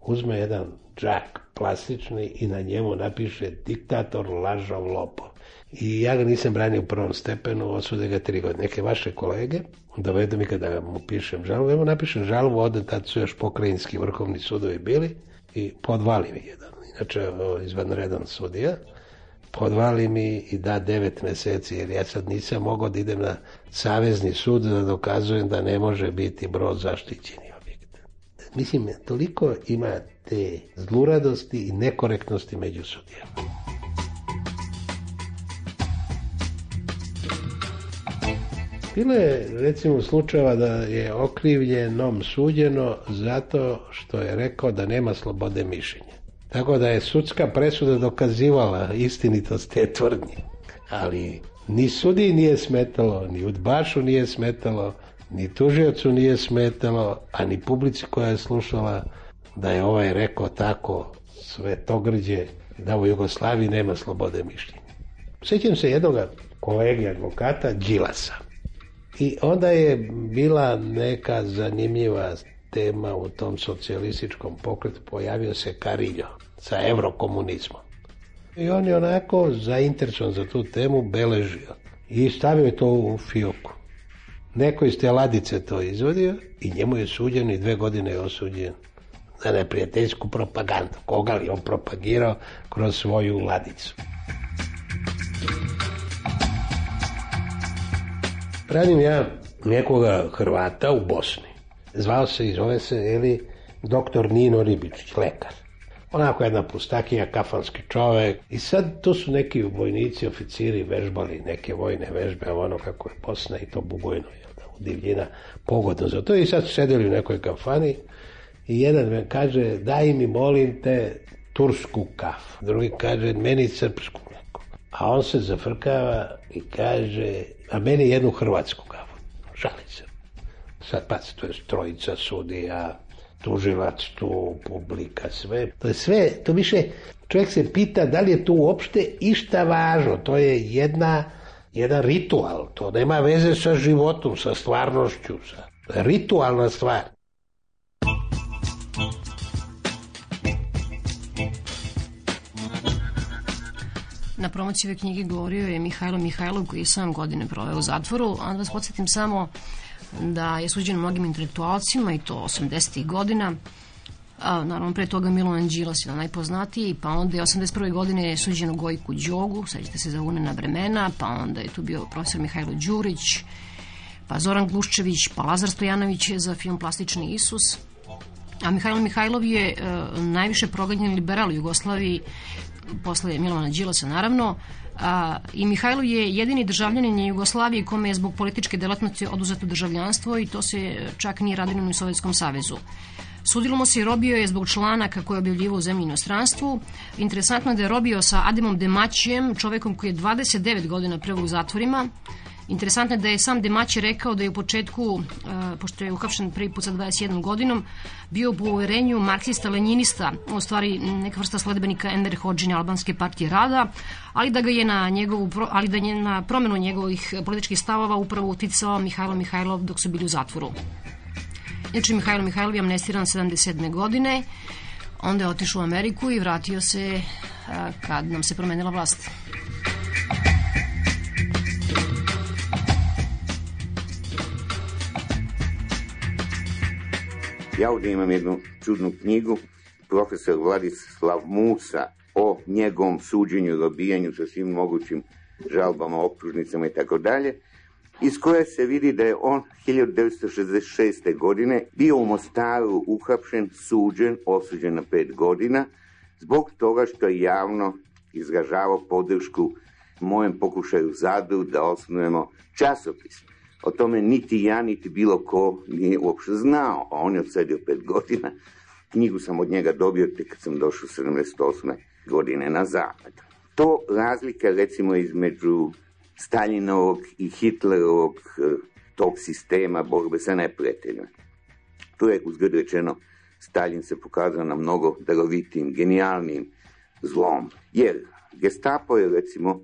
uzme jedan džak plastični i na njemu napiše diktator, lažov, lopov. I ja ga nisam branio u prvom stepenu, osude ga tri godine. Neke vaše kolege dovedu mi kada mu pišem žalbu, evo napišem žalbu, ode tad su još pokrajinski vrhovni sudovi bili i podvali mi jedan. Inače, izvanredan sudija podvali mi i da devet meseci, jer ja sad nisam mogao da idem na savezni sud da dokazujem da ne može biti brod zaštićeni objekt. Mislim, toliko ima te zluradosti i nekorektnosti među sudijama. Bilo je recimo slučajeva da je okrivljenom suđeno zato što je rekao da nema slobode mišljenja. Tako da je sudska presuda dokazivala istinitost te tvrdnje. Ali ni sudi nije smetalo, ni udbašu nije smetalo, ni tužiocu nije smetalo, a ni publici koja je slušala da je ovaj rekao tako sve to grđe da u Jugoslaviji nema slobode mišljenja. Sjećam se jednog kolege advokata Đilasa. I onda je bila neka zanimljiva tema u tom socijalističkom pokretu, pojavio se Kariljo sa evrokomunizmom. I on je onako zainteresovan za tu temu beležio i stavio je to u fioku. Neko iz te ladice to izvodio i njemu je suđen i dve godine je osuđen za neprijateljsku propagandu. Koga li on propagirao kroz svoju ladicu. Radim ja nekoga Hrvata u Bosni. Zvao se i zove se ili doktor Nino Ribičić, lekar. Onako jedna pustakija, kafanski čovek. I sad tu su neki vojnici, oficiri vežbali neke vojne vežbe, ono kako je Bosna i to bugojno, jel da, divljina, pogodno za to. I sad sedeli u nekoj kafani i jedan me kaže, daj mi molim te tursku kafu. Drugi kaže, meni srpsku. A on se zafrkava i kaže, a meni jednu hrvatsku kafu. Žali se. Sad pa to je trojica sudija, tužilac tu, publika, sve. To je sve, to više, čovjek se pita da li je tu uopšte išta važno. To je jedna, jedan ritual. To nema veze sa životom, sa stvarnošću. Sa, ritualna stvar. Na promociji ove knjige govorio je Mihajlo Mihajlov koji je sam godine proveo u zatvoru, a da vas podsjetim samo da je suđen mnogim intelektualcima i to 80. godina, a, naravno pre toga Milovan Đilas je najpoznatiji, pa onda je 81. godine je suđeno Gojku Đogu, sećate se za unena vremena, pa onda je tu bio profesor Mihajlo Đurić, pa Zoran Gluščević, pa Lazar Stojanović za film Plastični Isus, a Mihajlo Mihajlov je e, najviše proganjen liberal u Jugoslaviji posle Milovana Đilasa naravno, a, i Mihajlo je jedini državljanin Jugoslavije kome je zbog političke delatnosti oduzeto državljanstvo i to se čak nije radilo u Sovjetskom savezu. Sudilo mu se i robio je zbog članaka koje je objavljivo u zemlji inostranstvu. Interesantno je da je robio sa Ademom Demačijem, čovekom koji je 29 godina prvo u zatvorima, Interesantno je da je sam Demaći rekao da je u početku, uh, pošto je uhapšen prvi put sa 21 godinom, bio u uverenju marksista-lenjinista, u stvari neka vrsta sledbenika Enver Hođine Albanske partije rada, ali da ga je na njegovu, ali da je na promenu njegovih političkih stavova upravo uticao Mihajlo Mihajlov dok su bili u zatvoru. Inače, Mihajlo Mihajlov je amnestiran 77. godine, onda je otišao u Ameriku i vratio se kad nam se promenila vlast. Ja ovdje imam jednu čudnu knjigu, profesor Vladislav Musa o njegovom suđenju i robijanju sa svim mogućim žalbama, optužnicama i tako dalje, iz koje se vidi da je on 1966. godine bio u Mostaru uhapšen, suđen, osuđen na pet godina, zbog toga što je javno izražavao podršku mojem pokušaju Zadru da osnujemo časopis. O tome niti ja, niti bilo ko nije uopšte znao, a on je odsedio pet godina. Knjigu sam od njega dobio tek kad sam došao 78. godine na zapad. To razlika recimo između Stalinovog i Hitlerovog eh, tog sistema borbe sa neprijateljima. Tu je uzgled rečeno Stalin se pokazao na mnogo darovitim, genijalnim zlom. Jer gestapo je recimo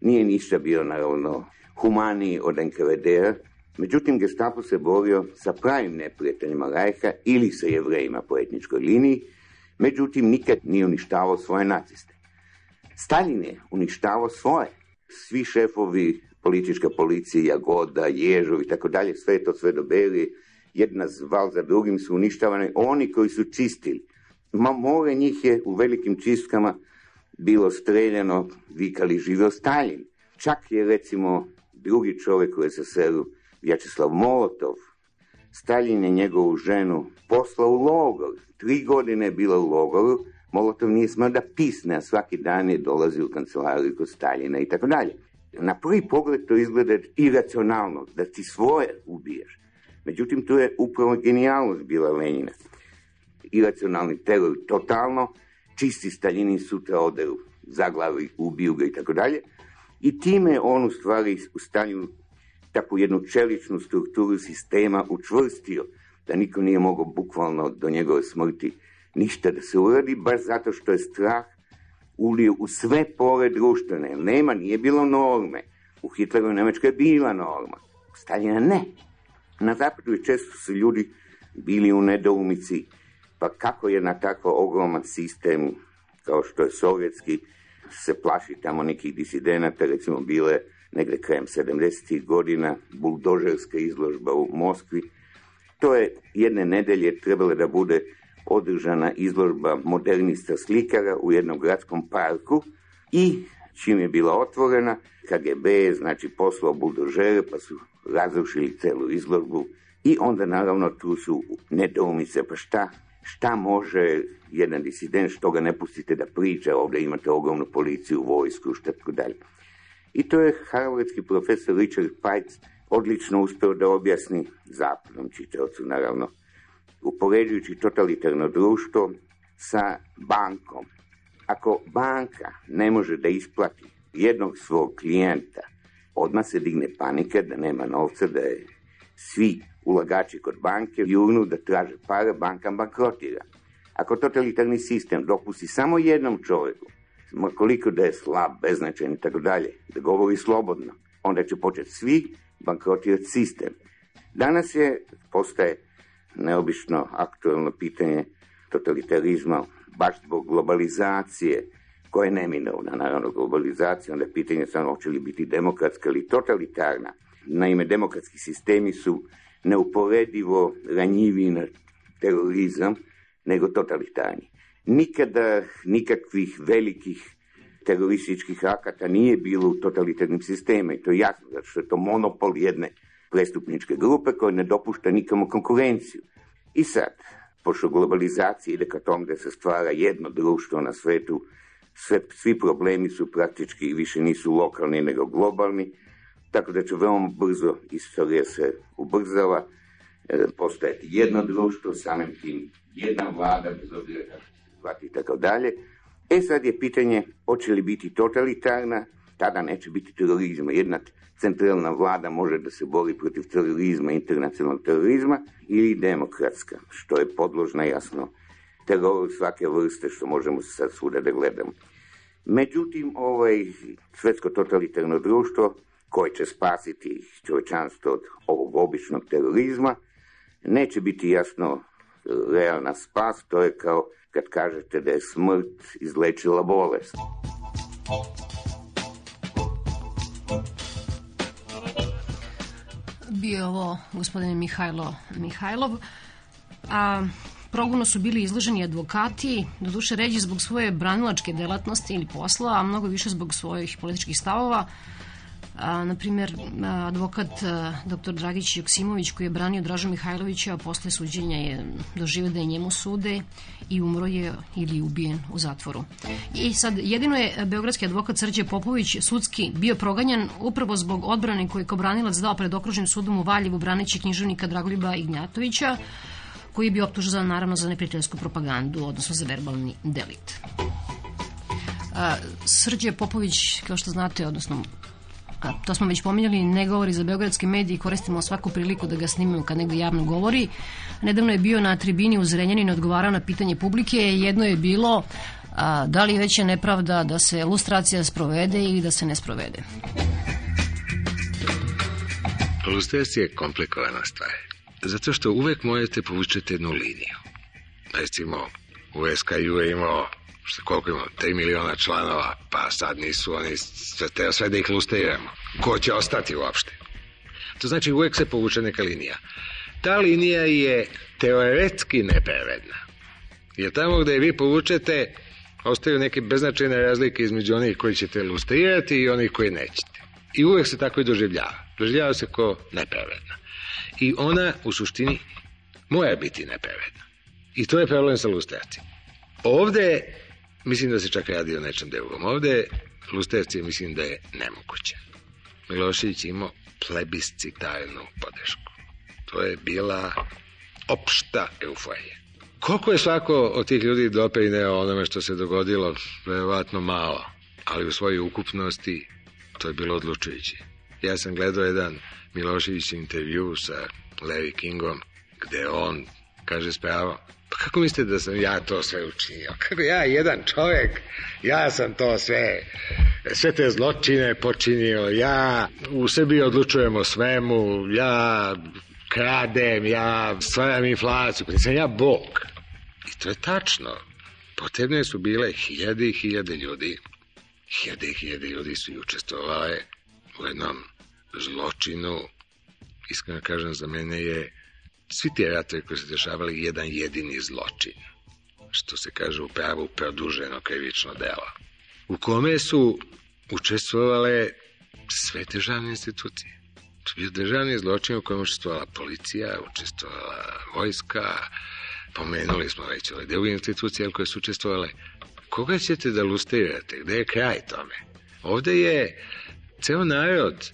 nije ništa bio naravno humaniji od NKVD-a, međutim Gestapo se borio sa pravim neprijateljima Rajha ili sa jevrejima po etničkoj liniji, međutim nikad nije uništavao svoje naciste. Stalin je uništavao svoje. Svi šefovi politička policija, Jagoda, Ježov i tako dalje, sve to sve dobeli, jedna zval za drugim su uništavane, oni koji su čistili. Ma more njih je u velikim čistkama bilo streljano, vikali živio Stalin. Čak je recimo drugi čovjek u SSR-u, Vjačeslav Molotov, Stalin je njegovu ženu poslao u logor. Tri godine je bila u logoru, Molotov nije smeo da pisne, a svaki dan je dolazi u kancelariju kod Staljina i tako dalje. Na prvi pogled to izgleda iracionalno, da ti svoje ubiješ. Međutim, to je upravo genijalnost bila Lenjina. Iracionalni teror totalno, čisti Staljini sutra ode zaglavi, ubiju ga i tako dalje. I time on u stvari u stanju takvu jednu čeličnu strukturu sistema učvrstio, da niko nije mogao bukvalno do njegove smrti ništa da se uradi, baš zato što je strah ulio u sve pore društvene. Nema, nije bilo norme. U Hitleru Nemačka je bila norma. U Staljina ne. Na zapadu je često su ljudi bili u nedoumici, pa kako je na tako ogroman sistem kao što je sovjetski, se plaši tamo nekih disidenata, recimo bile negde krajem 70. godina, buldožerska izložba u Moskvi. To je jedne nedelje trebalo da bude održana izložba modernista slikara u jednom gradskom parku i čim je bila otvorena, KGB je znači poslao buldožere pa su razrušili celu izložbu i onda naravno tu su nedoumice, pa šta, šta može jedan disident, što ga ne pustite da priča, ovde imate ogromnu policiju, vojsku, šta tako dalje. I to je harvardski profesor Richard Pajc odlično uspeo da objasni zapadnom čitavcu, naravno, upoređujući totalitarno društvo sa bankom. Ako banka ne može da isplati jednog svog klijenta, odmah se digne panika da nema novca, da je svi ulagači kod banke jurnu da traže pare, banka bankrotira. Ako totalitarni sistem dopusti samo jednom čovjeku, koliko da je slab, beznačajan i tako dalje, da govori slobodno, onda će početi svi bankrotirati sistem. Danas je, postaje neobično aktualno pitanje totalitarizma, baš zbog globalizacije, koja je neminovna, naravno globalizacija, onda je pitanje samo hoće li biti demokratska ili totalitarna. Naime, demokratski sistemi su neuporedivo ranjiviji na terorizam nego totalitarni. Nikada nikakvih velikih terorističkih akata nije bilo u totalitarnim sistema i to je jasno, zato što je to monopol jedne prestupničke grupe koja ne dopušta nikamo konkurenciju. I sad, pošto globalizacija ide ka tom da se stvara jedno društvo na svetu, sve, svi problemi su praktički više nisu lokalni nego globalni, tako da će veoma brzo istorija se ubrzava, e, postojati jedno društvo, samim tim jedna vlada, bez obzira kako se zvati i tako dalje. E sad je pitanje, hoće li biti totalitarna, tada neće biti terorizma. Jedna centralna vlada može da se bori protiv terorizma, internacionalnog terorizma, ili demokratska, što je podložna jasno teror svake vrste što možemo sad svuda da gledamo. Međutim, ovaj svetsko totalitarno društvo koje će spasiti čovečanstvo od ovog običnog terorizma, neće biti jasno realna spas, to je kao kad kažete da je smrt izlečila bolest. Bio ovo gospodin Mihajlo Mihajlov. A, progonu su bili izloženi advokati, doduše ređi zbog svoje branilačke delatnosti ili posla, a mnogo više zbog svojih političkih stavova. A, na primjer, advokat dr. Dragić Joksimović koji je branio Draža Mihajlovića, a posle suđenja je doživio da je njemu sude i umro je ili ubijen u zatvoru. I sad, jedino je beogradski advokat Srđe Popović sudski bio proganjan upravo zbog odbrane koje je kao branilac dao pred okružnim sudom u Valjevu braneći književnika Dragoljuba Ignjatovića, koji je bio optužan naravno za neprijateljsku propagandu, odnosno za verbalni delikt. Srđe Popović, kao što znate, odnosno a, to smo već pominjali, ne govori za beogradske medije, koristimo svaku priliku da ga snimimo kad negde javno govori. Nedavno je bio na tribini u Zrenjaninu odgovarao na pitanje publike. Jedno je bilo a, da li je veća nepravda da se lustracija sprovede ili da se ne sprovede. Lustracija je komplikovana stvar. Zato što uvek možete povučete jednu liniju. Recimo, u SKU je imao što koliko imamo, 3 miliona članova, pa sad nisu oni sve, teo sve da ih lustriramo. Ko će ostati uopšte? To znači uvek se povuče neka linija. Ta linija je teoretski nepravedna. Jer tamo gde vi povučete, ostaju neke beznačajne razlike između onih koji ćete lustrirati i onih koji nećete. I uvek se tako i doživljava. Doživljava se ko nepravedna. I ona u suštini mora biti nepravedna. I to je problem sa lustracijom. Ovde mislim da se čak radi o nečem drugom. Ovde lustracija mislim da je nemoguća. Milošević imao plebiscitarnu podršku. To je bila opšta euforija. Koliko je svako od tih ljudi doprineo onome što se dogodilo? Verovatno malo, ali u svojoj ukupnosti to je bilo odlučujuće. Ja sam gledao jedan Milošević intervju sa Larry Kingom, gde on kaže spravo, pa kako mislite da sam ja to sve učinio? Kako ja, jedan čovjek, ja sam to sve, sve te zločine počinio, ja u Srbiji odlučujem o svemu, ja kradem, ja stvaram inflaciju, nisam ja Bog. I to je tačno. Potrebne su bile hiljade i hiljade ljudi. Hiljade i hiljade ljudi su i učestvovale u jednom zločinu. Iskreno kažem, za mene je svi ti ratovi koji se dešavali jedan jedini zločin. Što se kaže u pravu produženo krivično delo. U kome su učestvovale sve državne institucije. To bio državni zločin u kojem učestvovala policija, učestvovala vojska, pomenuli smo već ove druge institucije koje su učestvovale. Koga ćete da lustrirate? Gde je kraj tome? Ovde je ceo narod,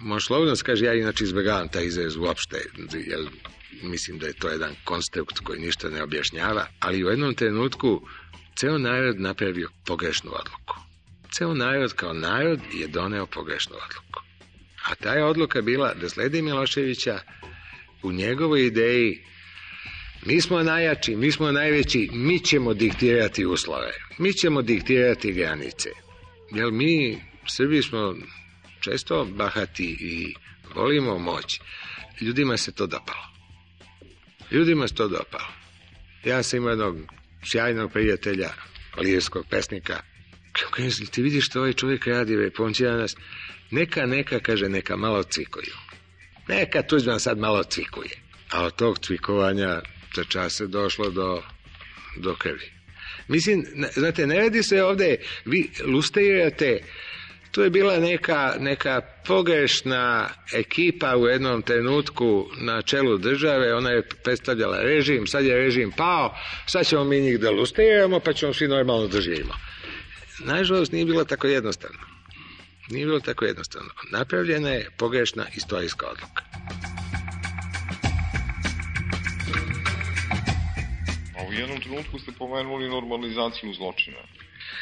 može slobodno se kaže, ja inače izbegavam taj izraz uopšte, jer mislim da je to jedan konstrukt koji ništa ne objašnjava, ali u jednom trenutku ceo narod napravio pogrešnu odluku. Ceo narod kao narod je doneo pogrešnu odluku. A ta je odluka bila da sledi Miloševića u njegovoj ideji mi smo najjači, mi smo najveći, mi ćemo diktirati uslove, mi ćemo diktirati granice. Jer mi, Srbi smo često bahati i volimo moć. Ljudima se to dopalo. Ljudima se to dopalo. Ja sam imao jednog sjajnog prijatelja, lirskog pesnika, kako je, ti vidiš što ovaj čovjek radi, ve, poncija nas, neka, neka, kaže, neka malo cvikuju. Neka Tuđman sad malo cvikuje. A od tog cvikovanja za čase došlo do, do krvi. Mislim, znate, ne radi se ovde, vi lustirate, to je bila neka, neka pogrešna ekipa u jednom trenutku na čelu države, ona je predstavljala režim, sad je režim pao, sad ćemo mi njih da lustiramo, pa ćemo svi normalno da živimo. Nažalost, nije bilo tako jednostavno. Nije bilo tako jednostavno. Napravljena je pogrešna istorijska odluka. A u jednom trenutku ste pomenuli normalizaciju zločina.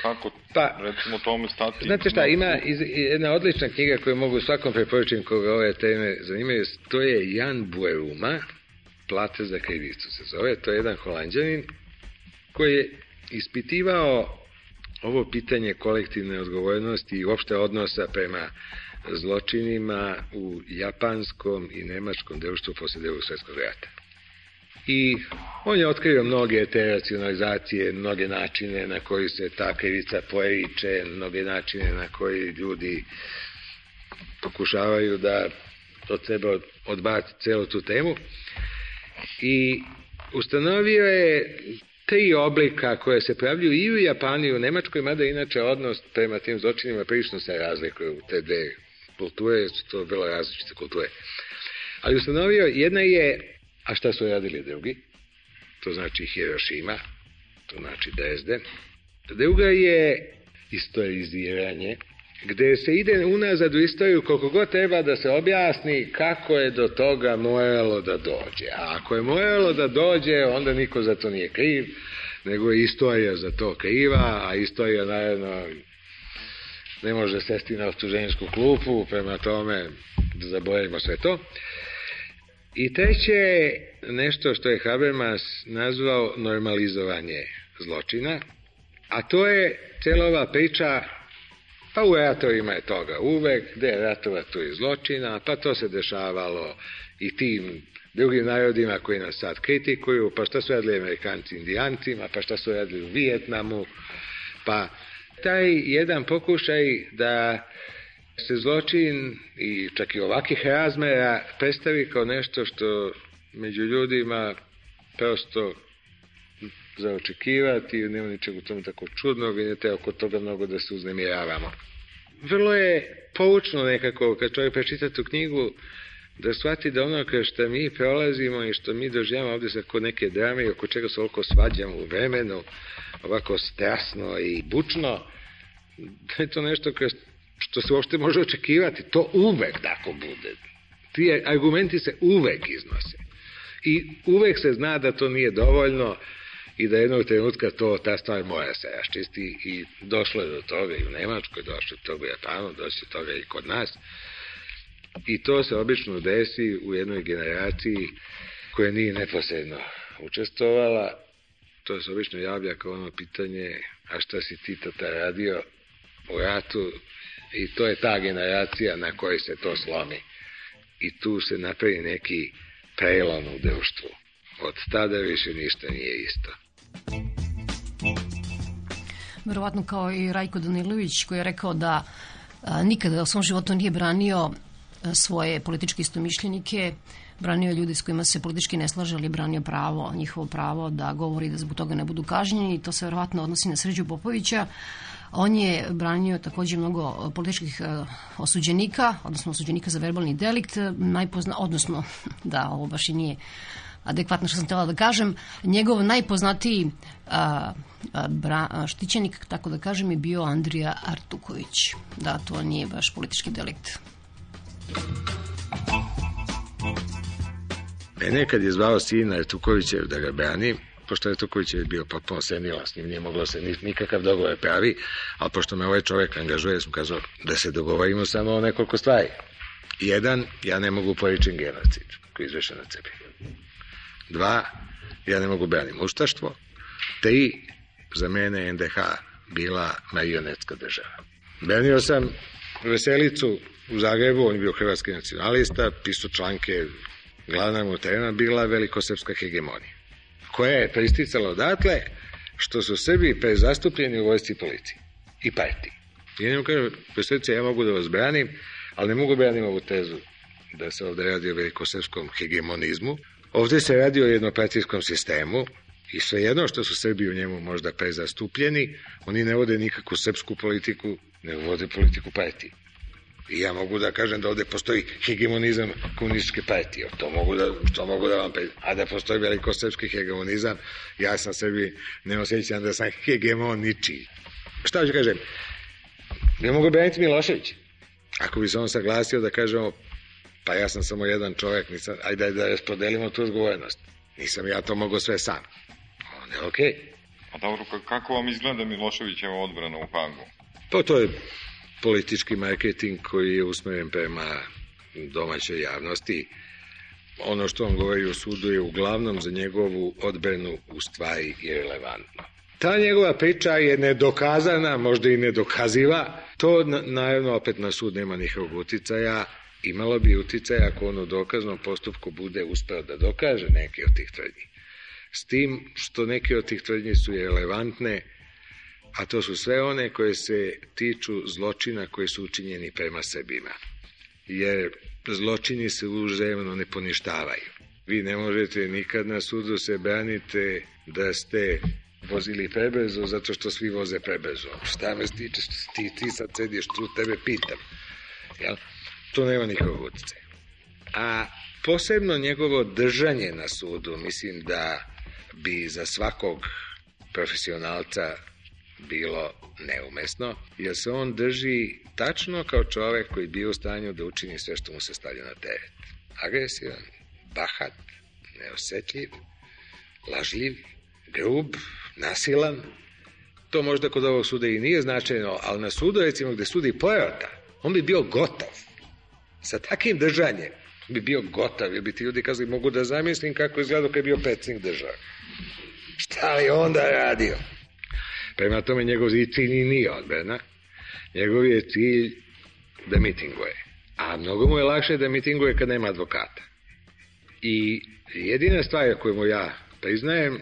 Kako, pa, recimo, tome stati? Znate šta, ima iz, jedna odlična knjiga koju mogu svakom preporučiti koga ove teme zanimaju, to je Jan Bueruma, Plate za krivicu se zove, to je jedan holandjanin koji je ispitivao ovo pitanje kolektivne odgovornosti i uopšte odnosa prema zločinima u japanskom i nemačkom društvu posle drugog svetskog rata. I on je otkrio mnoge te racionalizacije, mnoge načine na koji se ta krivica poriče, mnoge načine na koji ljudi pokušavaju da od sebe odbaci celu tu temu. I ustanovio je tri oblika koje se pravljuju i u Japanu i u Nemačkoj, mada inače odnos prema tim zločinima prilično se razlikuje u te dve kulture, su to bilo različite kulture. Ali ustanovio, jedna je, a šta su radili drugi? To znači Hirošima, to znači Dresden. Druga je istoriziranje, gde se ide unazad u istoriju koliko god treba da se objasni kako je do toga moralo da dođe. A ako je moralo da dođe, onda niko za to nije kriv, nego je istorija za to kriva, a istorija naravno ne može sesti na optuženičku klupu, prema tome da zaboravimo sve to. I treće je nešto što je Habermas nazvao normalizovanje zločina, a to je cela ova priča Pa u ratovima je toga uvek, gde je ratova tu je zločina, pa to se dešavalo i tim drugim narodima koji nas sad kritikuju, pa šta su radili Amerikanci indijancima, pa šta su radili u Vijetnamu, pa taj jedan pokušaj da se zločin i čak i ovakih razmera predstavi kao nešto što među ljudima prosto za očekivati, nema ničeg u tom tako čudnog i ne treba oko toga mnogo da se uznemiravamo. Vrlo je poučno nekako, kad čovjek prečita tu knjigu, da shvati da ono kao što mi prolazimo i što mi doživamo ovde sa kod neke drame i oko čega se ovoliko svađamo u vremenu, ovako strasno i bučno, da je to nešto kao što se uopšte može očekivati. To uvek tako bude. Ti argumenti se uvek iznose. I uvek se zna da to nije dovoljno i da jednog trenutka to, ta stvar mora se raščisti i došlo je do toga i u Nemačkoj, došlo je do toga u Japanu, došlo je do toga i kod nas. I to se obično desi u jednoj generaciji koja nije neposredno učestvovala. To se obično javlja kao ono pitanje a šta si ti tata radio u ratu i to je ta generacija na kojoj se to slomi. I tu se napravi neki prelom u društvu. Od tada više ništa nije isto. Verovatno kao i Rajko Danilović koji je rekao da a, nikada u svom životu nije branio svoje političke istomišljenike, branio ljude s kojima se politički ne slaže, ali branio pravo, njihovo pravo da govori da zbog toga ne budu kažnjeni i to se verovatno odnosi na Sređu Popovića. On je branio takođe mnogo političkih osuđenika, odnosno osuđenika za verbalni delikt, najpozna, odnosno, da, ovo baš i nije adekvatno što sam htjela da kažem, njegov najpoznatiji a, a, bra, štićenik, tako da kažem, je bio Andrija Artuković. Da, to nije baš politički delikt. Mene kad je zvao sina Artukovića da ga brani, pošto je je bio potpuno senilan, s njim nije moglo se nikakav dogovor pravi, ali pošto me ovaj čovek angažuje, sam kazao da se dogovorimo samo o nekoliko stvari. Jedan, ja ne mogu poričim genocid koji je izvešen na cepi. Dva, ja ne mogu branim ustaštvo. Tri, za mene NDH bila marionetska država. Branio sam Veselicu u Zagrebu, on je bio hrvatski nacionalista, pisao članke, glavna mu terena bila velikosrpska hegemonija, koja je pristicala odatle što su Srbi prezastupljeni u vojsci policiji i partiji. I njemu kaže, Veselica, ja mogu da vas branim, ali ne mogu branim ovu tezu da se ovde radi o velikosrpskom hegemonizmu, Ovde se radi o jednopartijskom sistemu i svejedno što su Srbi u njemu možda prezastupljeni, oni ne vode nikakvu srpsku politiku, ne vode politiku partije. I ja mogu da kažem da ovde postoji hegemonizam komunističke partije. To mogu da, što mogu da vam pre... A da postoji velikosrpski hegemonizam, ja sam sebi ne osjećam da sam hegemon ničiji. Šta ću kažem? Ne mogu braniti Milošević. Ako bi se on saglasio da kažemo pa ja sam samo jedan čovjek, nisam, ajde da raspodelimo tu odgovornost. Nisam ja to mogao sve sam. On je okej. Okay. A dobro, kako vam izgleda Miloševićeva odbrana u Hagu? Pa to je politički marketing koji je usmeren prema domaćoj javnosti. Ono što on govori u sudu je uglavnom za njegovu odbranu u stvari irrelevantno. Ta njegova priča je nedokazana, možda i nedokaziva. To naravno opet na sud nema nikakvog uticaja imalo bi uticaj ako on u dokaznom postupku bude uspeo da dokaže neke od tih tvrdnji. S tim što neke od tih tvrdnji su relevantne, a to su sve one koje se tiču zločina koji su učinjeni prema sebima. Jer zločini se uzajemno ne poništavaju. Vi ne možete nikad na sudu se branite da ste vozili prebrzo zato što svi voze prebrzo. Šta me stiče, ti, ti sad sediš tu, tebe pitam. Jel? to nema nikakvog utjecaja. A posebno njegovo držanje na sudu, mislim da bi za svakog profesionalca bilo neumesno, jer se on drži tačno kao čovek koji bi u stanju da učini sve što mu se stavlja na teret. Agresivan, bahat, neosetljiv, lažljiv, grub, nasilan. To možda kod ovog suda i nije značajno, ali na sudu, recimo, gde sudi porota, on bi bio gotov Sa takim držanjem bi bio gotov, jer bi ti ljudi kazali, mogu da zamislim kako izgledao kad je bio predsjednik države. Šta li onda radio? Prema tome njegov cilj nije odbrana, njegov je cilj da mitinguje. A mnogo mu je lakše da mitinguje kad nema advokata. I jedina stvar koju mu ja priznajem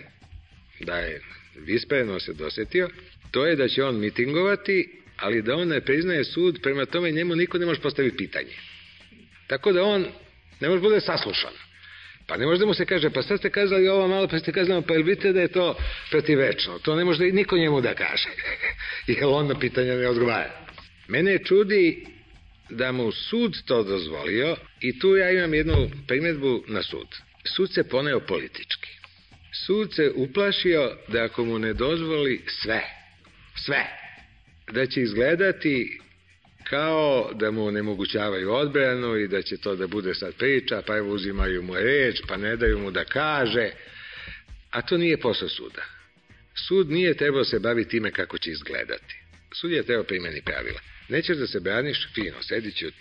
da je vispreno se dosetio, to je da će on mitingovati, ali da on ne priznaje sud, prema tome njemu niko ne može postaviti pitanje. Tako da on ne može bude saslušan. Pa ne može da mu se kaže, pa sad ste kazali ovo malo, pa ste kazali, pa jel vidite da je to protivečno? To ne može niko njemu da kaže. Jer on na pitanja ne odgovara. Mene čudi da mu sud to dozvolio i tu ja imam jednu primjedbu na sud. Sud se poneo politički. Sud se uplašio da ako mu ne dozvoli sve, sve, da će izgledati kao da mu onemogućavaju odbranu i da će to da bude sad priča, pa evo uzimaju mu reč, pa ne daju mu da kaže. A to nije posao suda. Sud nije trebao se baviti time kako će izgledati. Sud je trebao primjeni pravila. Nećeš da se braniš, fino, sedit ću